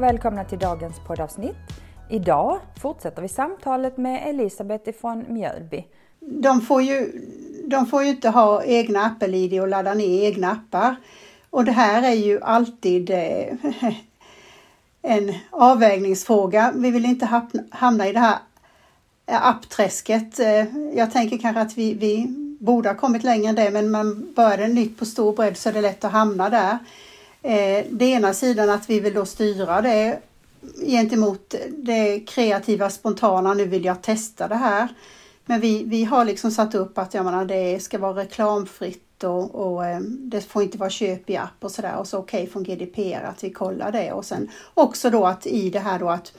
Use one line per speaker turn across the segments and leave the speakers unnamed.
och välkomna till dagens poddavsnitt. Idag fortsätter vi samtalet med Elisabeth från Mjölby.
De får ju, de får ju inte ha egna Apple-id och ladda ner egna appar. Och det här är ju alltid eh, en avvägningsfråga. Vi vill inte hamna i det här appträsket. Eh, jag tänker kanske att vi, vi borde ha kommit längre än det men man börjar nytt på stor bredd så är det lätt att hamna där. Eh, det ena sidan att vi vill då styra det gentemot det kreativa, spontana, nu vill jag testa det här. Men vi, vi har liksom satt upp att jag menar, det ska vara reklamfritt och, och eh, det får inte vara köp i app och sådär och så okej okay från GDPR att vi kollar det och sen också då att i det här då att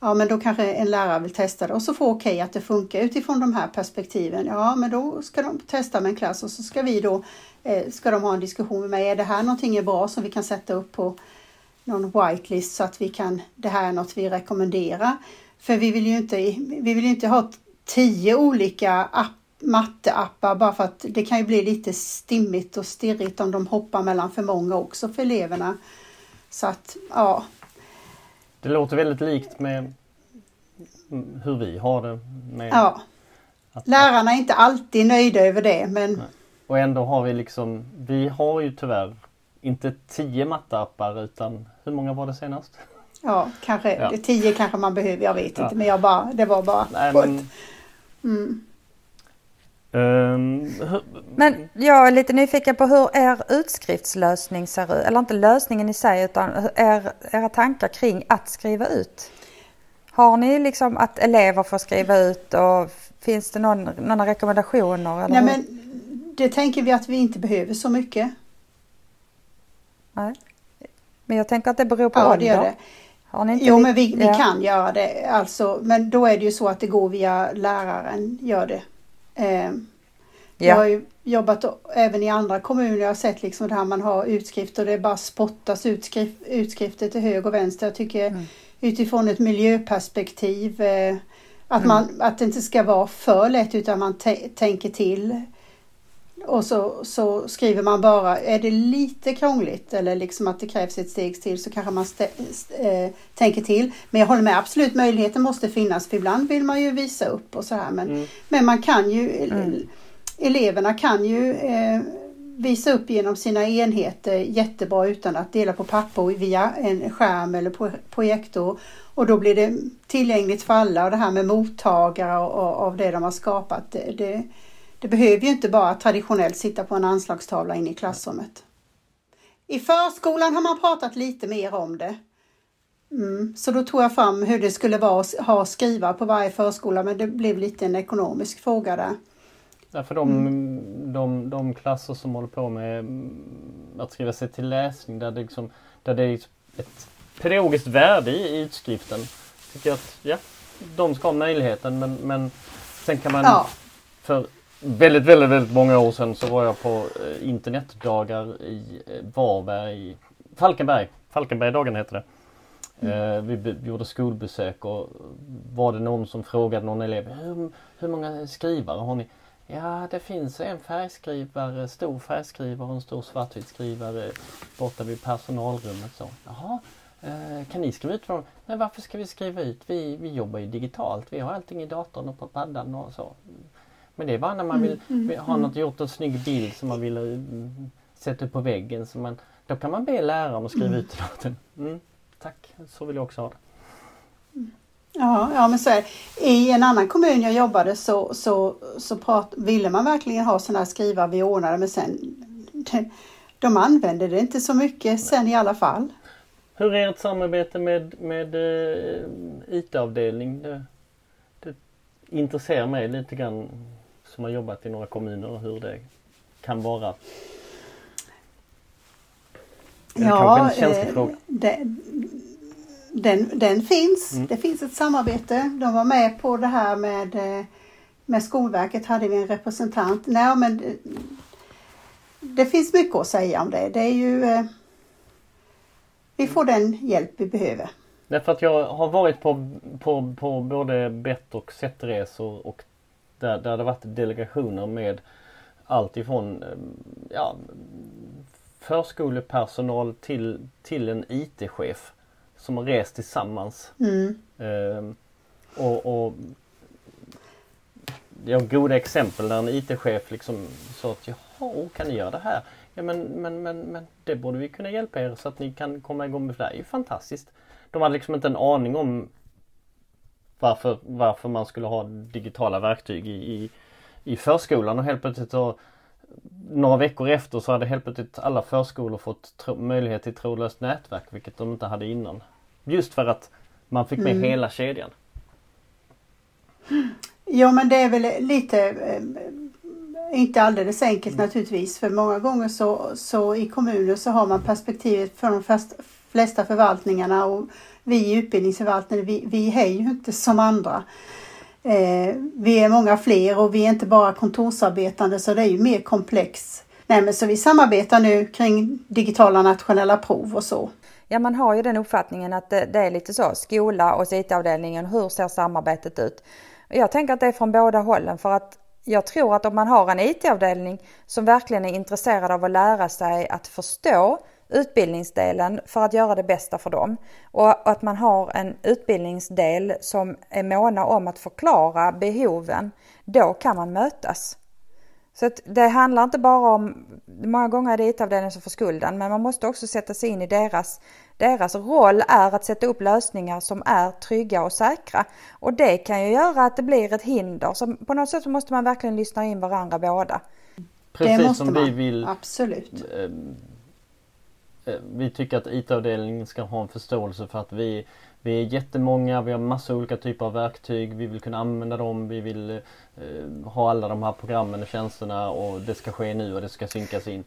ja men då kanske en lärare vill testa det och så får okej okay att det funkar utifrån de här perspektiven. Ja men då ska de testa med en klass och så ska vi då ska de ha en diskussion med mig. Är det här någonting bra som vi kan sätta upp på någon whitelist så att vi kan, det här är något vi rekommenderar. För vi vill ju inte, vi vill inte ha tio olika app, matteappar bara för att det kan ju bli lite stimmigt och stirrigt om de hoppar mellan för många också för eleverna. Så att, ja.
Det låter väldigt likt med hur vi har det. Med
ja. Att, Lärarna är inte alltid nöjda över det men
Och ändå har vi liksom, vi har ju tyvärr inte tio matteappar utan hur många var det senast?
Ja, kanske ja. tio kanske man behöver, jag vet ja. inte men jag bara, det var bara Nej, men,
mm. Um, men jag är lite nyfiken på hur er utskriftslösning ser ut. Eller inte lösningen i sig utan er, era tankar kring att skriva ut. Har ni liksom att elever får skriva ut och finns det någon, några rekommendationer? Eller
Nej, men det tänker vi att vi inte behöver så mycket.
Nej. Men jag tänker att det beror på
ja,
ålder.
Det gör det. Har ni inte jo, men vi, vi ja. kan göra det. Alltså, men då är det ju så att det går via läraren, gör det. Eh, ja. Jag har ju jobbat även i andra kommuner. Jag har sett liksom det här man har utskrifter och det bara spottas utskrift, utskrifter till höger och vänster. Jag tycker mm. utifrån ett miljöperspektiv eh, att, man, mm. att det inte ska vara för lätt utan man tänker till och så, så skriver man bara, är det lite krångligt eller liksom att det krävs ett steg till så kanske man äh, tänker till. Men jag håller med, absolut möjligheten måste finnas för ibland vill man ju visa upp och så här. Men, mm. men man kan ju, mm. eleverna kan ju äh, visa upp genom sina enheter jättebra utan att dela på papper via en skärm eller projektor. Och då blir det tillgängligt för alla och det här med mottagare och, av det de har skapat. Det, det, det behöver ju inte bara traditionellt sitta på en anslagstavla inne i klassrummet. I förskolan har man pratat lite mer om det. Mm. Så då tog jag fram hur det skulle vara att ha skriva på varje förskola men det blev lite en ekonomisk fråga där.
Ja, för de, mm. de, de klasser som håller på med mm, att skriva sig till läsning där det, liksom, där det är ett pedagogiskt värde i utskriften. Tycker jag att ja, de ska ha möjligheten men, men sen kan man ja. för väldigt, väldigt, väldigt många år sedan så var jag på eh, internetdagar i eh, Varberg, Falkenberg. Falkenbergdagen heter det. Mm. Eh, vi, gjorde skolbesök och var det någon som frågade någon elev hur, hur många skrivare har ni? Ja det finns en färgskrivare, stor färgskrivare och en stor svartvitskrivare borta vid personalrummet. Så, Jaha, kan ni skriva ut? Från? Men varför ska vi skriva ut? Vi, vi jobbar ju digitalt. Vi har allting i datorn och på paddan och så. Men det är bara när man vill, mm, mm, ha mm. något, gjort en snygg bild som man vill mm, sätta upp på väggen. Så man, då kan man be läraren att skriva mm. ut det. Mm, tack, så vill jag också ha det.
Ja, ja men så är det. I en annan kommun jag jobbade så, så, så prat, ville man verkligen ha sådana här skrivare vi ordnade men sen de använde det inte så mycket sen i alla fall.
Hur är ert samarbete med, med uh, IT-avdelning? Det, det intresserar mig lite grann som har jobbat i några kommuner hur det kan vara?
ja, eh, den, den finns. Mm. Det finns ett samarbete. De var med på det här med, eh, med Skolverket hade vi en representant. Nej, men det, det finns mycket att säga om det. Det är ju eh, vi får den hjälp vi behöver.
Därför att jag har varit på, på, på både bett och sättresor och där, där det varit delegationer med allt ifrån eh, ja, förskolepersonal till, till en IT-chef som har rest tillsammans.
Mm.
Eh, och, och jag goda exempel där en IT-chef liksom sa att jaha, kan ni göra det här? Ja men, men, men, men det borde vi kunna hjälpa er så att ni kan komma igång med det. Det är ju fantastiskt. De hade liksom inte en aning om varför, varför man skulle ha digitala verktyg i, i, i förskolan och helt plötsligt så några veckor efter så hade helt plötsligt alla förskolor fått tro, möjlighet till trådlöst nätverk vilket de inte hade innan. Just för att man fick med mm. hela kedjan.
Ja men det är väl lite eh, inte alldeles enkelt mm. naturligtvis för många gånger så, så i kommuner så har man perspektivet för de flesta förvaltningarna och vi i utbildningsförvaltningen vi, vi är ju inte som andra. Eh, vi är många fler och vi är inte bara kontorsarbetande så det är ju mer komplex. Nej, men så vi samarbetar nu kring digitala nationella prov och så.
Ja, man har ju den uppfattningen att det, det är lite så, skola och IT-avdelningen, hur ser samarbetet ut? Jag tänker att det är från båda hållen för att jag tror att om man har en IT-avdelning som verkligen är intresserad av att lära sig att förstå utbildningsdelen för att göra det bästa för dem och att man har en utbildningsdel som är måna om att förklara behoven, då kan man mötas. Så att det handlar inte bara om, många gånger är det IT-avdelningen som får skulden, men man måste också sätta sig in i deras, deras roll är att sätta upp lösningar som är trygga och säkra. Och det kan ju göra att det blir ett hinder, så på något sätt måste man verkligen lyssna in varandra båda.
Precis som man. vi vill
Absolut.
Eh, vi tycker att IT-avdelningen ska ha en förståelse för att vi vi är jättemånga, vi har massa olika typer av verktyg, vi vill kunna använda dem, vi vill eh, ha alla de här programmen och tjänsterna och det ska ske nu och det ska synkas in.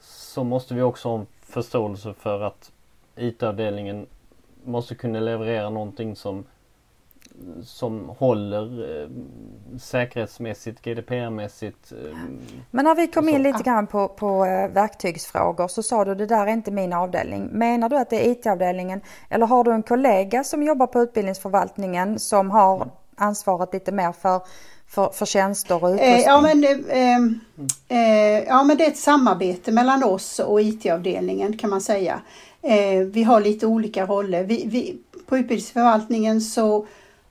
Så måste vi också ha en förståelse för att IT-avdelningen måste kunna leverera någonting som som håller eh, säkerhetsmässigt, GDPR-mässigt. Eh,
Men när vi kom in lite grann på, på eh, verktygsfrågor så sa du det där är inte min avdelning. Menar du att det är IT-avdelningen eller har du en kollega som jobbar på utbildningsförvaltningen som har ansvaret lite mer för för, för tjänster och utrustning?
Eh, ja, men, ehm, eh, ja men det är ett samarbete mellan oss och IT-avdelningen kan man säga. Eh, vi har lite olika roller. Vi, vi, på utbildningsförvaltningen så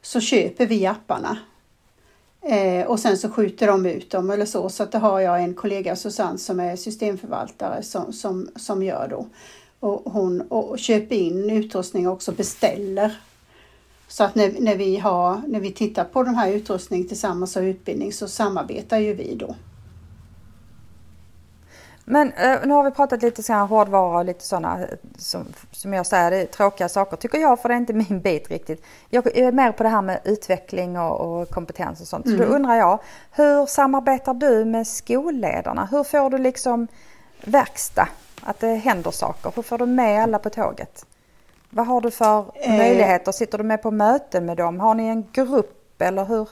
så köper vi apparna. Eh, och sen så skjuter de ut dem eller så. Så att det har jag en kollega Susanne som är systemförvaltare som, som, som gör då. Och hon och köper in utrustning och också beställer. Så att när, när, vi har, när vi tittar på den här utrustningen tillsammans och utbildning så samarbetar ju vi då.
Men eh, nu har vi pratat lite så här hårdvara och lite sådana som, som jag säger, tråkiga saker tycker jag för det är inte min bit riktigt. Jag är mer på det här med utveckling och, och kompetens och sånt. Mm. Så då mm. undrar jag, hur samarbetar du med skolledarna? Hur får du liksom verkstad? Att det händer saker? Hur får du med alla på tåget? Vad har du för eh. möjligheter? Sitter du med på möten med dem? Har ni en grupp eller hur?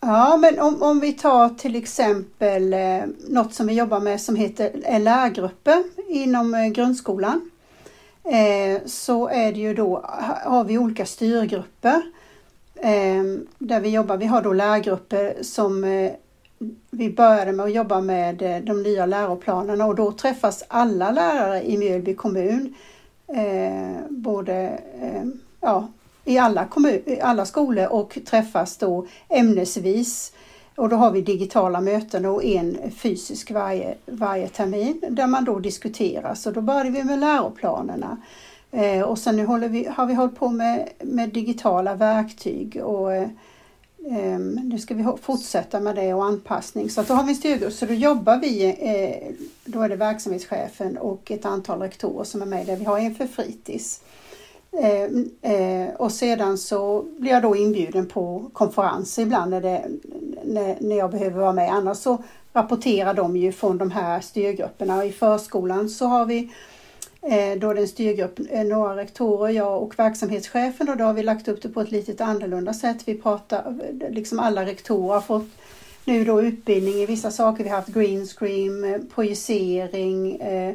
Ja, men om, om vi tar till exempel eh, något som vi jobbar med som heter eh, lärgrupper inom eh, grundskolan. Eh, så är det ju då, har vi olika styrgrupper eh, där vi jobbar. Vi har då lärgrupper som eh, vi började med att jobba med eh, de nya läroplanerna och då träffas alla lärare i Mjölby kommun. Eh, både eh, ja, i alla, kommun, alla skolor och träffas då ämnesvis. Och då har vi digitala möten och en fysisk varje, varje termin där man då diskuterar. Så då började vi med läroplanerna. Eh, och sen nu håller vi, har vi hållit på med, med digitala verktyg och eh, nu ska vi fortsätta med det och anpassning. Så då har vi en styrgrupp, så då jobbar vi, eh, då är det verksamhetschefen och ett antal rektorer som är med där. Vi har en för fritids. Eh, eh, och sedan så blir jag då inbjuden på konferenser ibland när, det, när, när jag behöver vara med. Annars så rapporterar de ju från de här styrgrupperna. I förskolan så har vi eh, då den styrgrupp, eh, några rektorer, jag och verksamhetschefen och då har vi lagt upp det på ett lite annorlunda sätt. Vi pratar, eh, liksom alla rektorer har fått nu då utbildning i vissa saker. Vi har haft green screen, eh, projicering, eh,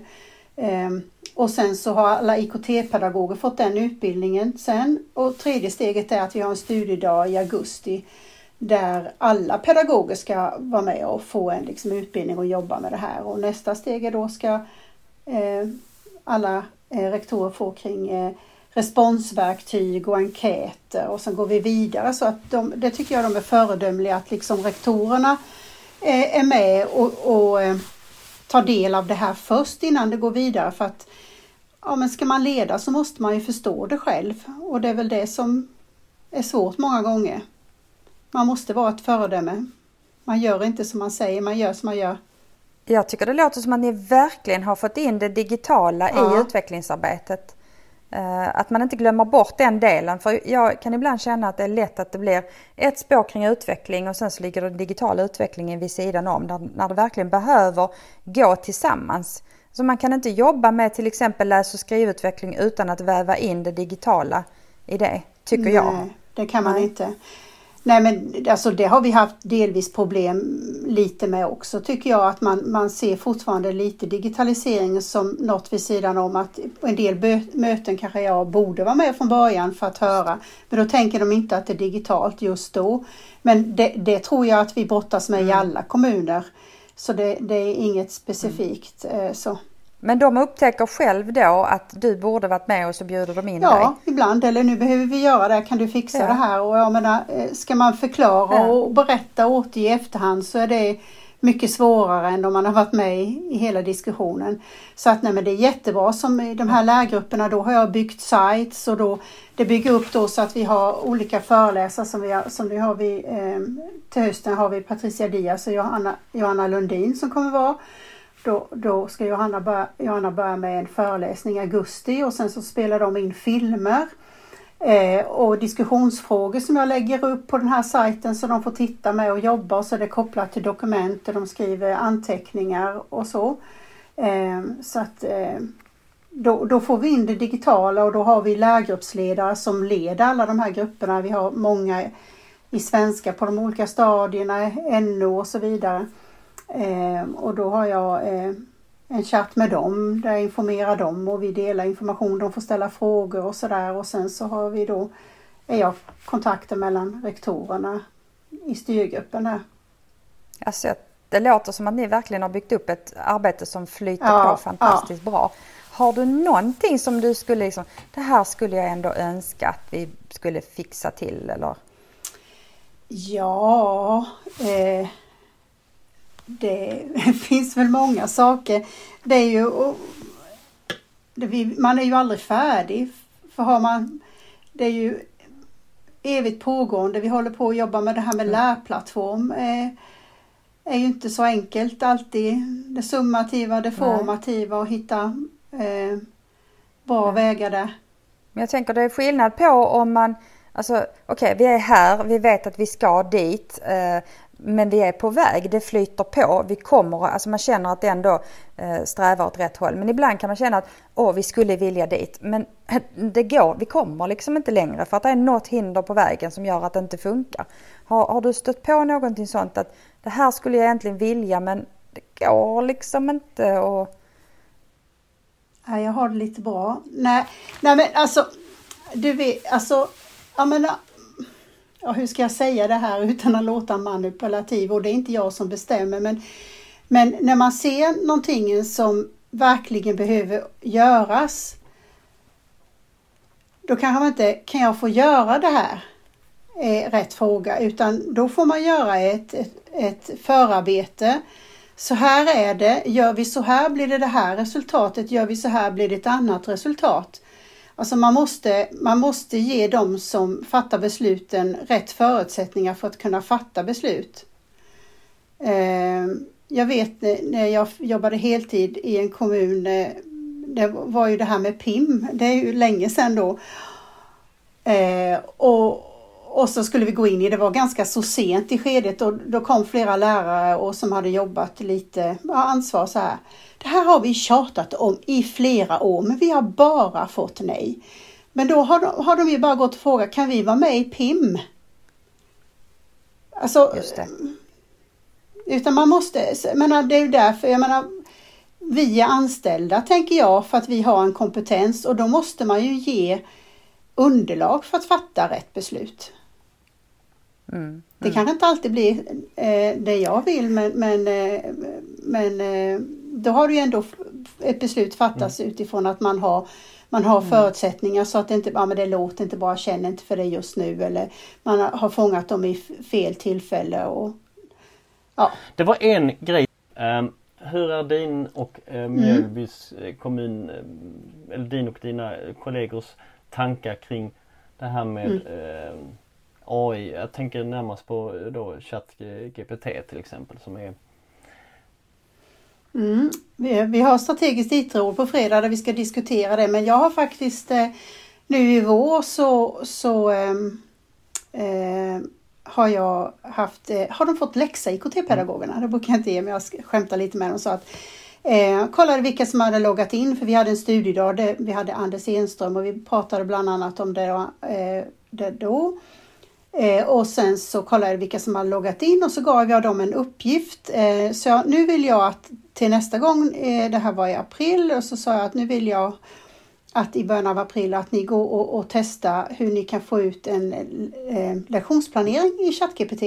eh, och sen så har alla IKT-pedagoger fått den utbildningen sen. Och tredje steget är att vi har en studiedag i augusti där alla pedagoger ska vara med och få en liksom, utbildning och jobba med det här. Och nästa steg är då ska eh, alla eh, rektorer få kring eh, responsverktyg och enkäter och sen går vi vidare så att de, det tycker jag de är föredömliga att liksom rektorerna eh, är med och, och eh, tar del av det här först innan det går vidare för att ja, men ska man leda så måste man ju förstå det själv och det är väl det som är svårt många gånger. Man måste vara ett föredöme. Man gör inte som man säger, man gör som man gör.
Jag tycker det låter som att ni verkligen har fått in det digitala ja. i utvecklingsarbetet. Eh, att man inte glömmer bort den delen. För jag kan ibland känna att det är lätt att det blir ett spår kring utveckling och sen så ligger den digitala utvecklingen vid sidan om. När, när det verkligen behöver gå tillsammans. Så man kan inte jobba med till exempel läs och skrivutveckling utan att väva in det digitala i det, tycker
Nej,
jag.
det kan man Nej. inte. Nej men alltså det har vi haft delvis problem lite med också tycker jag att man, man ser fortfarande lite digitalisering som något vid sidan om att en del möten kanske jag borde vara med från början för att höra. Men då tänker de inte att det är digitalt just då. Men det, det tror jag att vi brottas med i mm. alla kommuner. Så det, det är inget specifikt mm. så.
Men de upptäcker själv då att du borde varit med och så bjuder de in
ja,
dig?
Ja, ibland. Eller nu behöver vi göra det, kan du fixa ja. det här? Och jag menar, eh, ska man förklara ja. och berätta och återge i efterhand så är det mycket svårare än om man har varit med i hela diskussionen. Så att nej men det är jättebra som i de här lärgrupperna då har jag byggt sites och då det bygger upp då så att vi har olika föreläsare som vi har, som vi har vi, eh, till hösten har vi Patricia Diaz och Johanna, Johanna Lundin som kommer vara. Då, då ska Johanna börja, Johanna börja med en föreläsning i augusti och sen så spelar de in filmer eh, och diskussionsfrågor som jag lägger upp på den här sajten så de får titta med och jobba och så är det kopplat till dokument och de skriver anteckningar och så. Eh, så att eh, då, då, får vi in det digitala och då har vi lärgruppsledare som leder alla de här grupperna. Vi har många i svenska på de olika stadierna, NO och så vidare. Eh, och då har jag eh, en chatt med dem där jag informerar dem och vi delar information. De får ställa frågor och sådär och sen så har vi då, är jag kontakten mellan rektorerna i styrgruppen där.
Alltså, det låter som att ni verkligen har byggt upp ett arbete som flyter ja, på fantastiskt ja. bra. Har du någonting som du skulle liksom, det här skulle jag ändå önska att vi skulle fixa till eller?
Ja, eh, det finns väl många saker. Det är ju, det, man är ju aldrig färdig. För har man, det är ju evigt pågående. Vi håller på att jobba med det här med lärplattform. Eh, är ju inte så enkelt alltid. Det summativa, det formativa och hitta eh, bra vägar där.
Men jag tänker det är skillnad på om man Alltså okej, okay, vi är här, vi vet att vi ska dit. Men vi är på väg, det flyter på, vi kommer, alltså man känner att det ändå eh, strävar åt rätt håll. Men ibland kan man känna att åh, vi skulle vilja dit, men det går, vi kommer liksom inte längre för att det är något hinder på vägen som gör att det inte funkar. Har, har du stött på någonting sånt att det här skulle jag egentligen vilja men det går liksom inte och...
Ja, jag har det lite bra. Nej, nej men alltså, du vet, alltså, jag menar ja, hur ska jag säga det här utan att låta manipulativ och det är inte jag som bestämmer men, men när man ser någonting som verkligen behöver göras då kanske man inte, kan jag få göra det här? Är rätt fråga utan då får man göra ett, ett, ett förarbete. Så här är det, gör vi så här blir det det här resultatet, gör vi så här blir det ett annat resultat. Alltså man måste, man måste ge dem som fattar besluten rätt förutsättningar för att kunna fatta beslut. Ehm, jag vet eh, när jag jobbade heltid i en kommun, eh, det var ju det här med PIM, det är ju länge sedan då. Ehm, och, och så skulle vi gå in i, det var ganska så sent i skedet och då kom flera lärare och som hade jobbat lite ja, ansvar så här. Det här har vi tjatat om i flera år men vi har bara fått nej. Men då har de, har de ju bara gått och frågat, kan vi vara med i PIM? Alltså, utan man måste, menar, det är ju därför, jag menar, vi är anställda tänker jag för att vi har en kompetens och då måste man ju ge underlag för att fatta rätt beslut. Mm, mm. Det kanske inte alltid blir eh, det jag vill men, men, eh, men eh, då har ju ändå ett beslut fattats mm. utifrån att man har man har mm. förutsättningar så att det inte ja, men det låter inte bra, känner inte för det just nu eller man har fångat dem i fel tillfälle. Och, ja.
Det var en grej. Um, hur är din och uh, Mjölbys mm. kommun, eller din och dina kollegors tankar kring det här med mm. AI? Jag tänker närmast på då ChatGPT till exempel som är
Mm. Vi, vi, har strategiskt IT-råd på fredag där vi ska diskutera det men jag har faktiskt eh, nu i vår så, så ehm, eh, har jag haft, eh, har de fått läxa IKT-pedagogerna? Det brukar jag inte ge men jag skämtar lite med dem så att eh, kollade vilka som hade loggat in för vi hade en studiedag där vi hade Anders Enström och vi pratade bland annat om det, eh, det då. Eh, och sen så kollade jag vilka som hade loggat in och så gav jag dem en uppgift. Eh, så jag, nu vill jag att till nästa gång, eh, det här var i april, och så sa jag att nu vill jag att i början av april att ni går och, och testar hur ni kan få ut en eh, lektionsplanering i ChatGPT.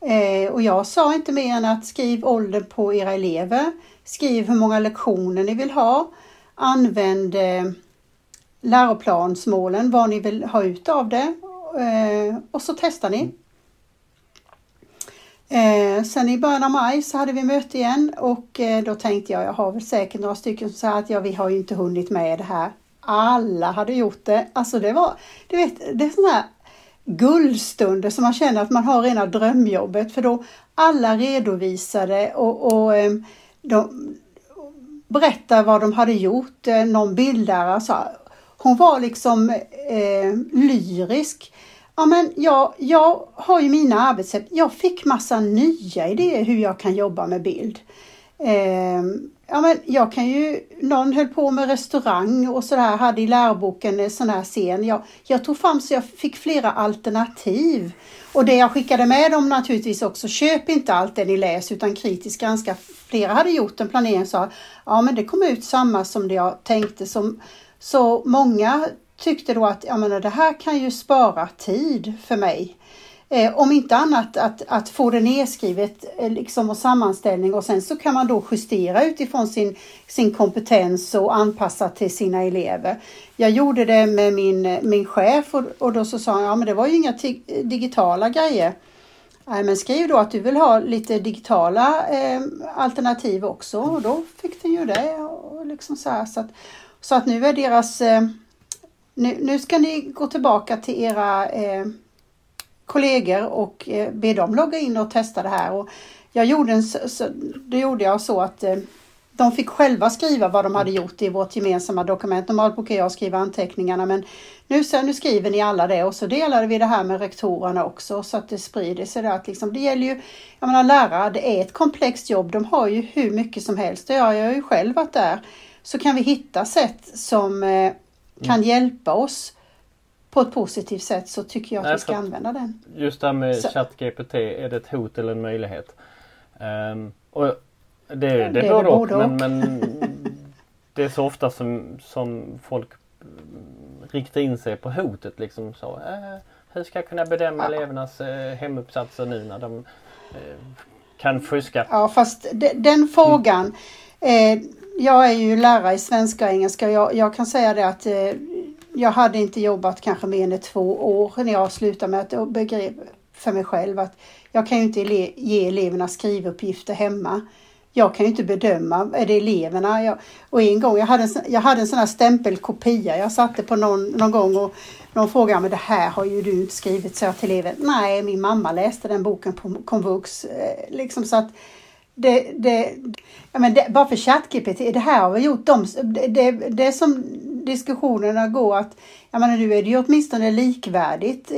Eh, och jag sa inte mer än att skriv åldern på era elever, skriv hur många lektioner ni vill ha, använd eh, läroplansmålen, vad ni vill ha ut av det eh, och så testar ni. Eh, sen i början av maj så hade vi möte igen och eh, då tänkte jag, jag har väl säkert några stycken som säger att ja, vi har ju inte hunnit med det här. Alla hade gjort det. Alltså det var, du vet, det är sådana här guldstunder som man känner att man har rena drömjobbet för då alla redovisade och, och eh, de berättade vad de hade gjort. Eh, någon bildlärare sa, hon var liksom eh, lyrisk. Ja, men jag, jag har ju mina arbetssätt. Jag fick massa nya idéer hur jag kan jobba med bild. Eh, ja, men jag kan ju, någon höll på med restaurang och sådär, hade i läroboken en sån här scen. Jag, jag tog fram så jag fick flera alternativ. Och det jag skickade med dem naturligtvis också, köp inte allt det ni läser utan kritiskt granska. Flera hade gjort en planering och sa, ja men det kom ut samma som det jag tänkte. Som, så många tyckte då att ja, men det här kan ju spara tid för mig. Eh, om inte annat att, att få det nedskrivet eh, liksom och sammanställning och sen så kan man då justera utifrån sin, sin kompetens och anpassa till sina elever. Jag gjorde det med min, min chef och, och då så sa han, ja men det var ju inga digitala grejer. Nej men skriv då att du vill ha lite digitala eh, alternativ också och då fick den ju det. Och liksom så, här, så, att, så att nu är deras eh, nu, nu ska ni gå tillbaka till era eh, kollegor och eh, be dem logga in och testa det här. Och jag gjorde en, så, då gjorde jag så att eh, de fick själva skriva vad de hade gjort i vårt gemensamma dokument. Normalt brukar jag skriva anteckningarna men nu, så, nu skriver ni alla det och så delade vi det här med rektorerna också så att det sprider sig. Där, att liksom, det gäller ju, jag menar lärare, det är ett komplext jobb. De har ju hur mycket som helst. Jag har ju själv varit där. Så kan vi hitta sätt som eh, kan mm. hjälpa oss på ett positivt sätt så tycker jag att Nej, vi ska använda den.
Just det här med ChatGPT, är det ett hot eller en möjlighet? Um, och det, det, det är både och, men, men det är så ofta som, som folk riktar in sig på hotet liksom så. Äh, hur ska jag kunna bedöma ja. elevernas eh, hemuppsatser nu när de eh, kan fuska?
Ja fast de, den frågan mm eh, jag är ju lärare i svenska och engelska. Jag, jag kan säga det att eh, jag hade inte jobbat kanske mer än två år när jag slutade med att begrep för mig själv att jag kan ju inte ele ge eleverna skrivuppgifter hemma. Jag kan ju inte bedöma, är det eleverna? Jag, och en gång, jag hade, en, jag hade en sån här stämpelkopia jag satte på någon, någon gång och någon frågade men det här har ju du inte skrivit, så jag till eleven. Nej, min mamma läste den boken på komvux. Eh, liksom så att det, det, ja men det, bara för ChatGPT, det här har vi gjort. De, det, det, det som diskussionerna går att jag menar, nu är det ju åtminstone likvärdigt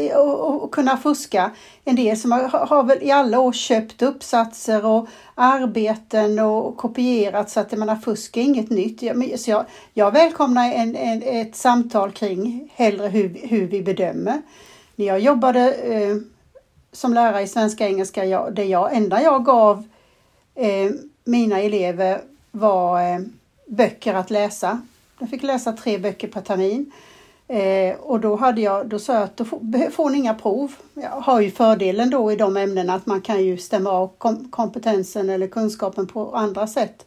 att kunna fuska. En del som har, har väl i alla år köpt uppsatser och arbeten och kopierat så att man har fusk är inget nytt. Så jag, jag välkomnar en, en, ett samtal kring hellre hur, hur vi bedömer. När jag jobbade eh, som lärare i svenska och engelska, jag, det jag, enda jag gav Eh, mina elever var eh, böcker att läsa. De fick läsa tre böcker per termin. Eh, och då, hade jag, då sa jag att då får, får ni inga prov. Jag har ju fördelen då i de ämnena att man kan ju stämma av kom, kompetensen eller kunskapen på andra sätt.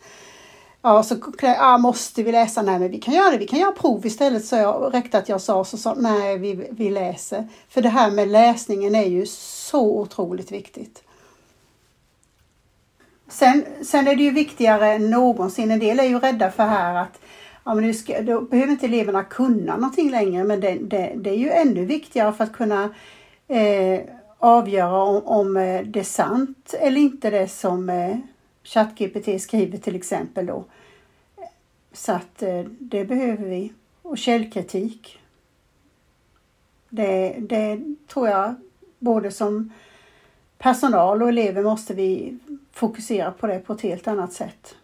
Ja, så ja, måste vi läsa? Nej, men vi kan göra det. Vi kan göra prov istället. Så jag räckte att jag sa så sa nej, vi, vi läser. För det här med läsningen är ju så otroligt viktigt. Sen, sen är det ju viktigare än någonsin. En del är ju rädda för här att ja, men nu ska, då behöver inte eleverna kunna någonting längre men det, det, det är ju ännu viktigare för att kunna eh, avgöra om, om eh, det är sant eller inte det som eh, ChatGPT skriver till exempel då. Så att eh, det behöver vi. Och källkritik. Det, det tror jag både som personal och elever måste vi fokusera på det på ett helt annat sätt.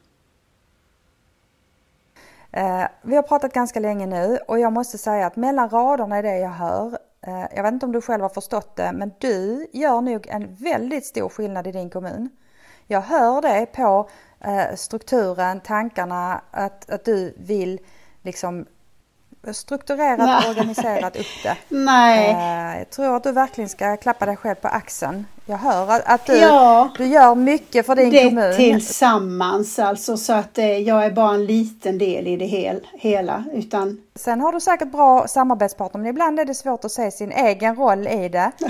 Eh, vi har pratat ganska länge nu och jag måste säga att mellan raderna i det jag hör, eh, jag vet inte om du själv har förstått det, men du gör nog en väldigt stor skillnad i din kommun. Jag hör det på eh, strukturen, tankarna, att, att du vill liksom strukturerat och organiserat upp det.
Nej.
Eh, jag tror att du verkligen ska klappa dig själv på axeln. Jag hör att, att du, ja, du gör mycket för din
det
kommun.
tillsammans alltså så att eh, jag är bara en liten del i det hel, hela. Utan...
Sen har du säkert bra samarbetspartner men ibland är det svårt att se sin egen roll i det.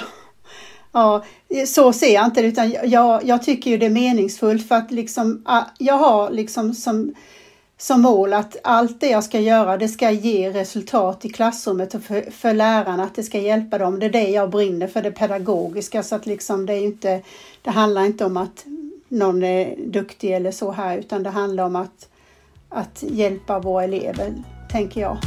Ja, så ser jag inte det utan jag, jag tycker ju det är meningsfullt för att liksom, ah, jag har liksom som som mål att allt det jag ska göra det ska ge resultat i klassrummet och för, för lärarna, att det ska hjälpa dem. Det är det jag brinner för, det pedagogiska. Så att liksom det, är inte, det handlar inte om att någon är duktig eller så här utan det handlar om att, att hjälpa våra elever, tänker jag.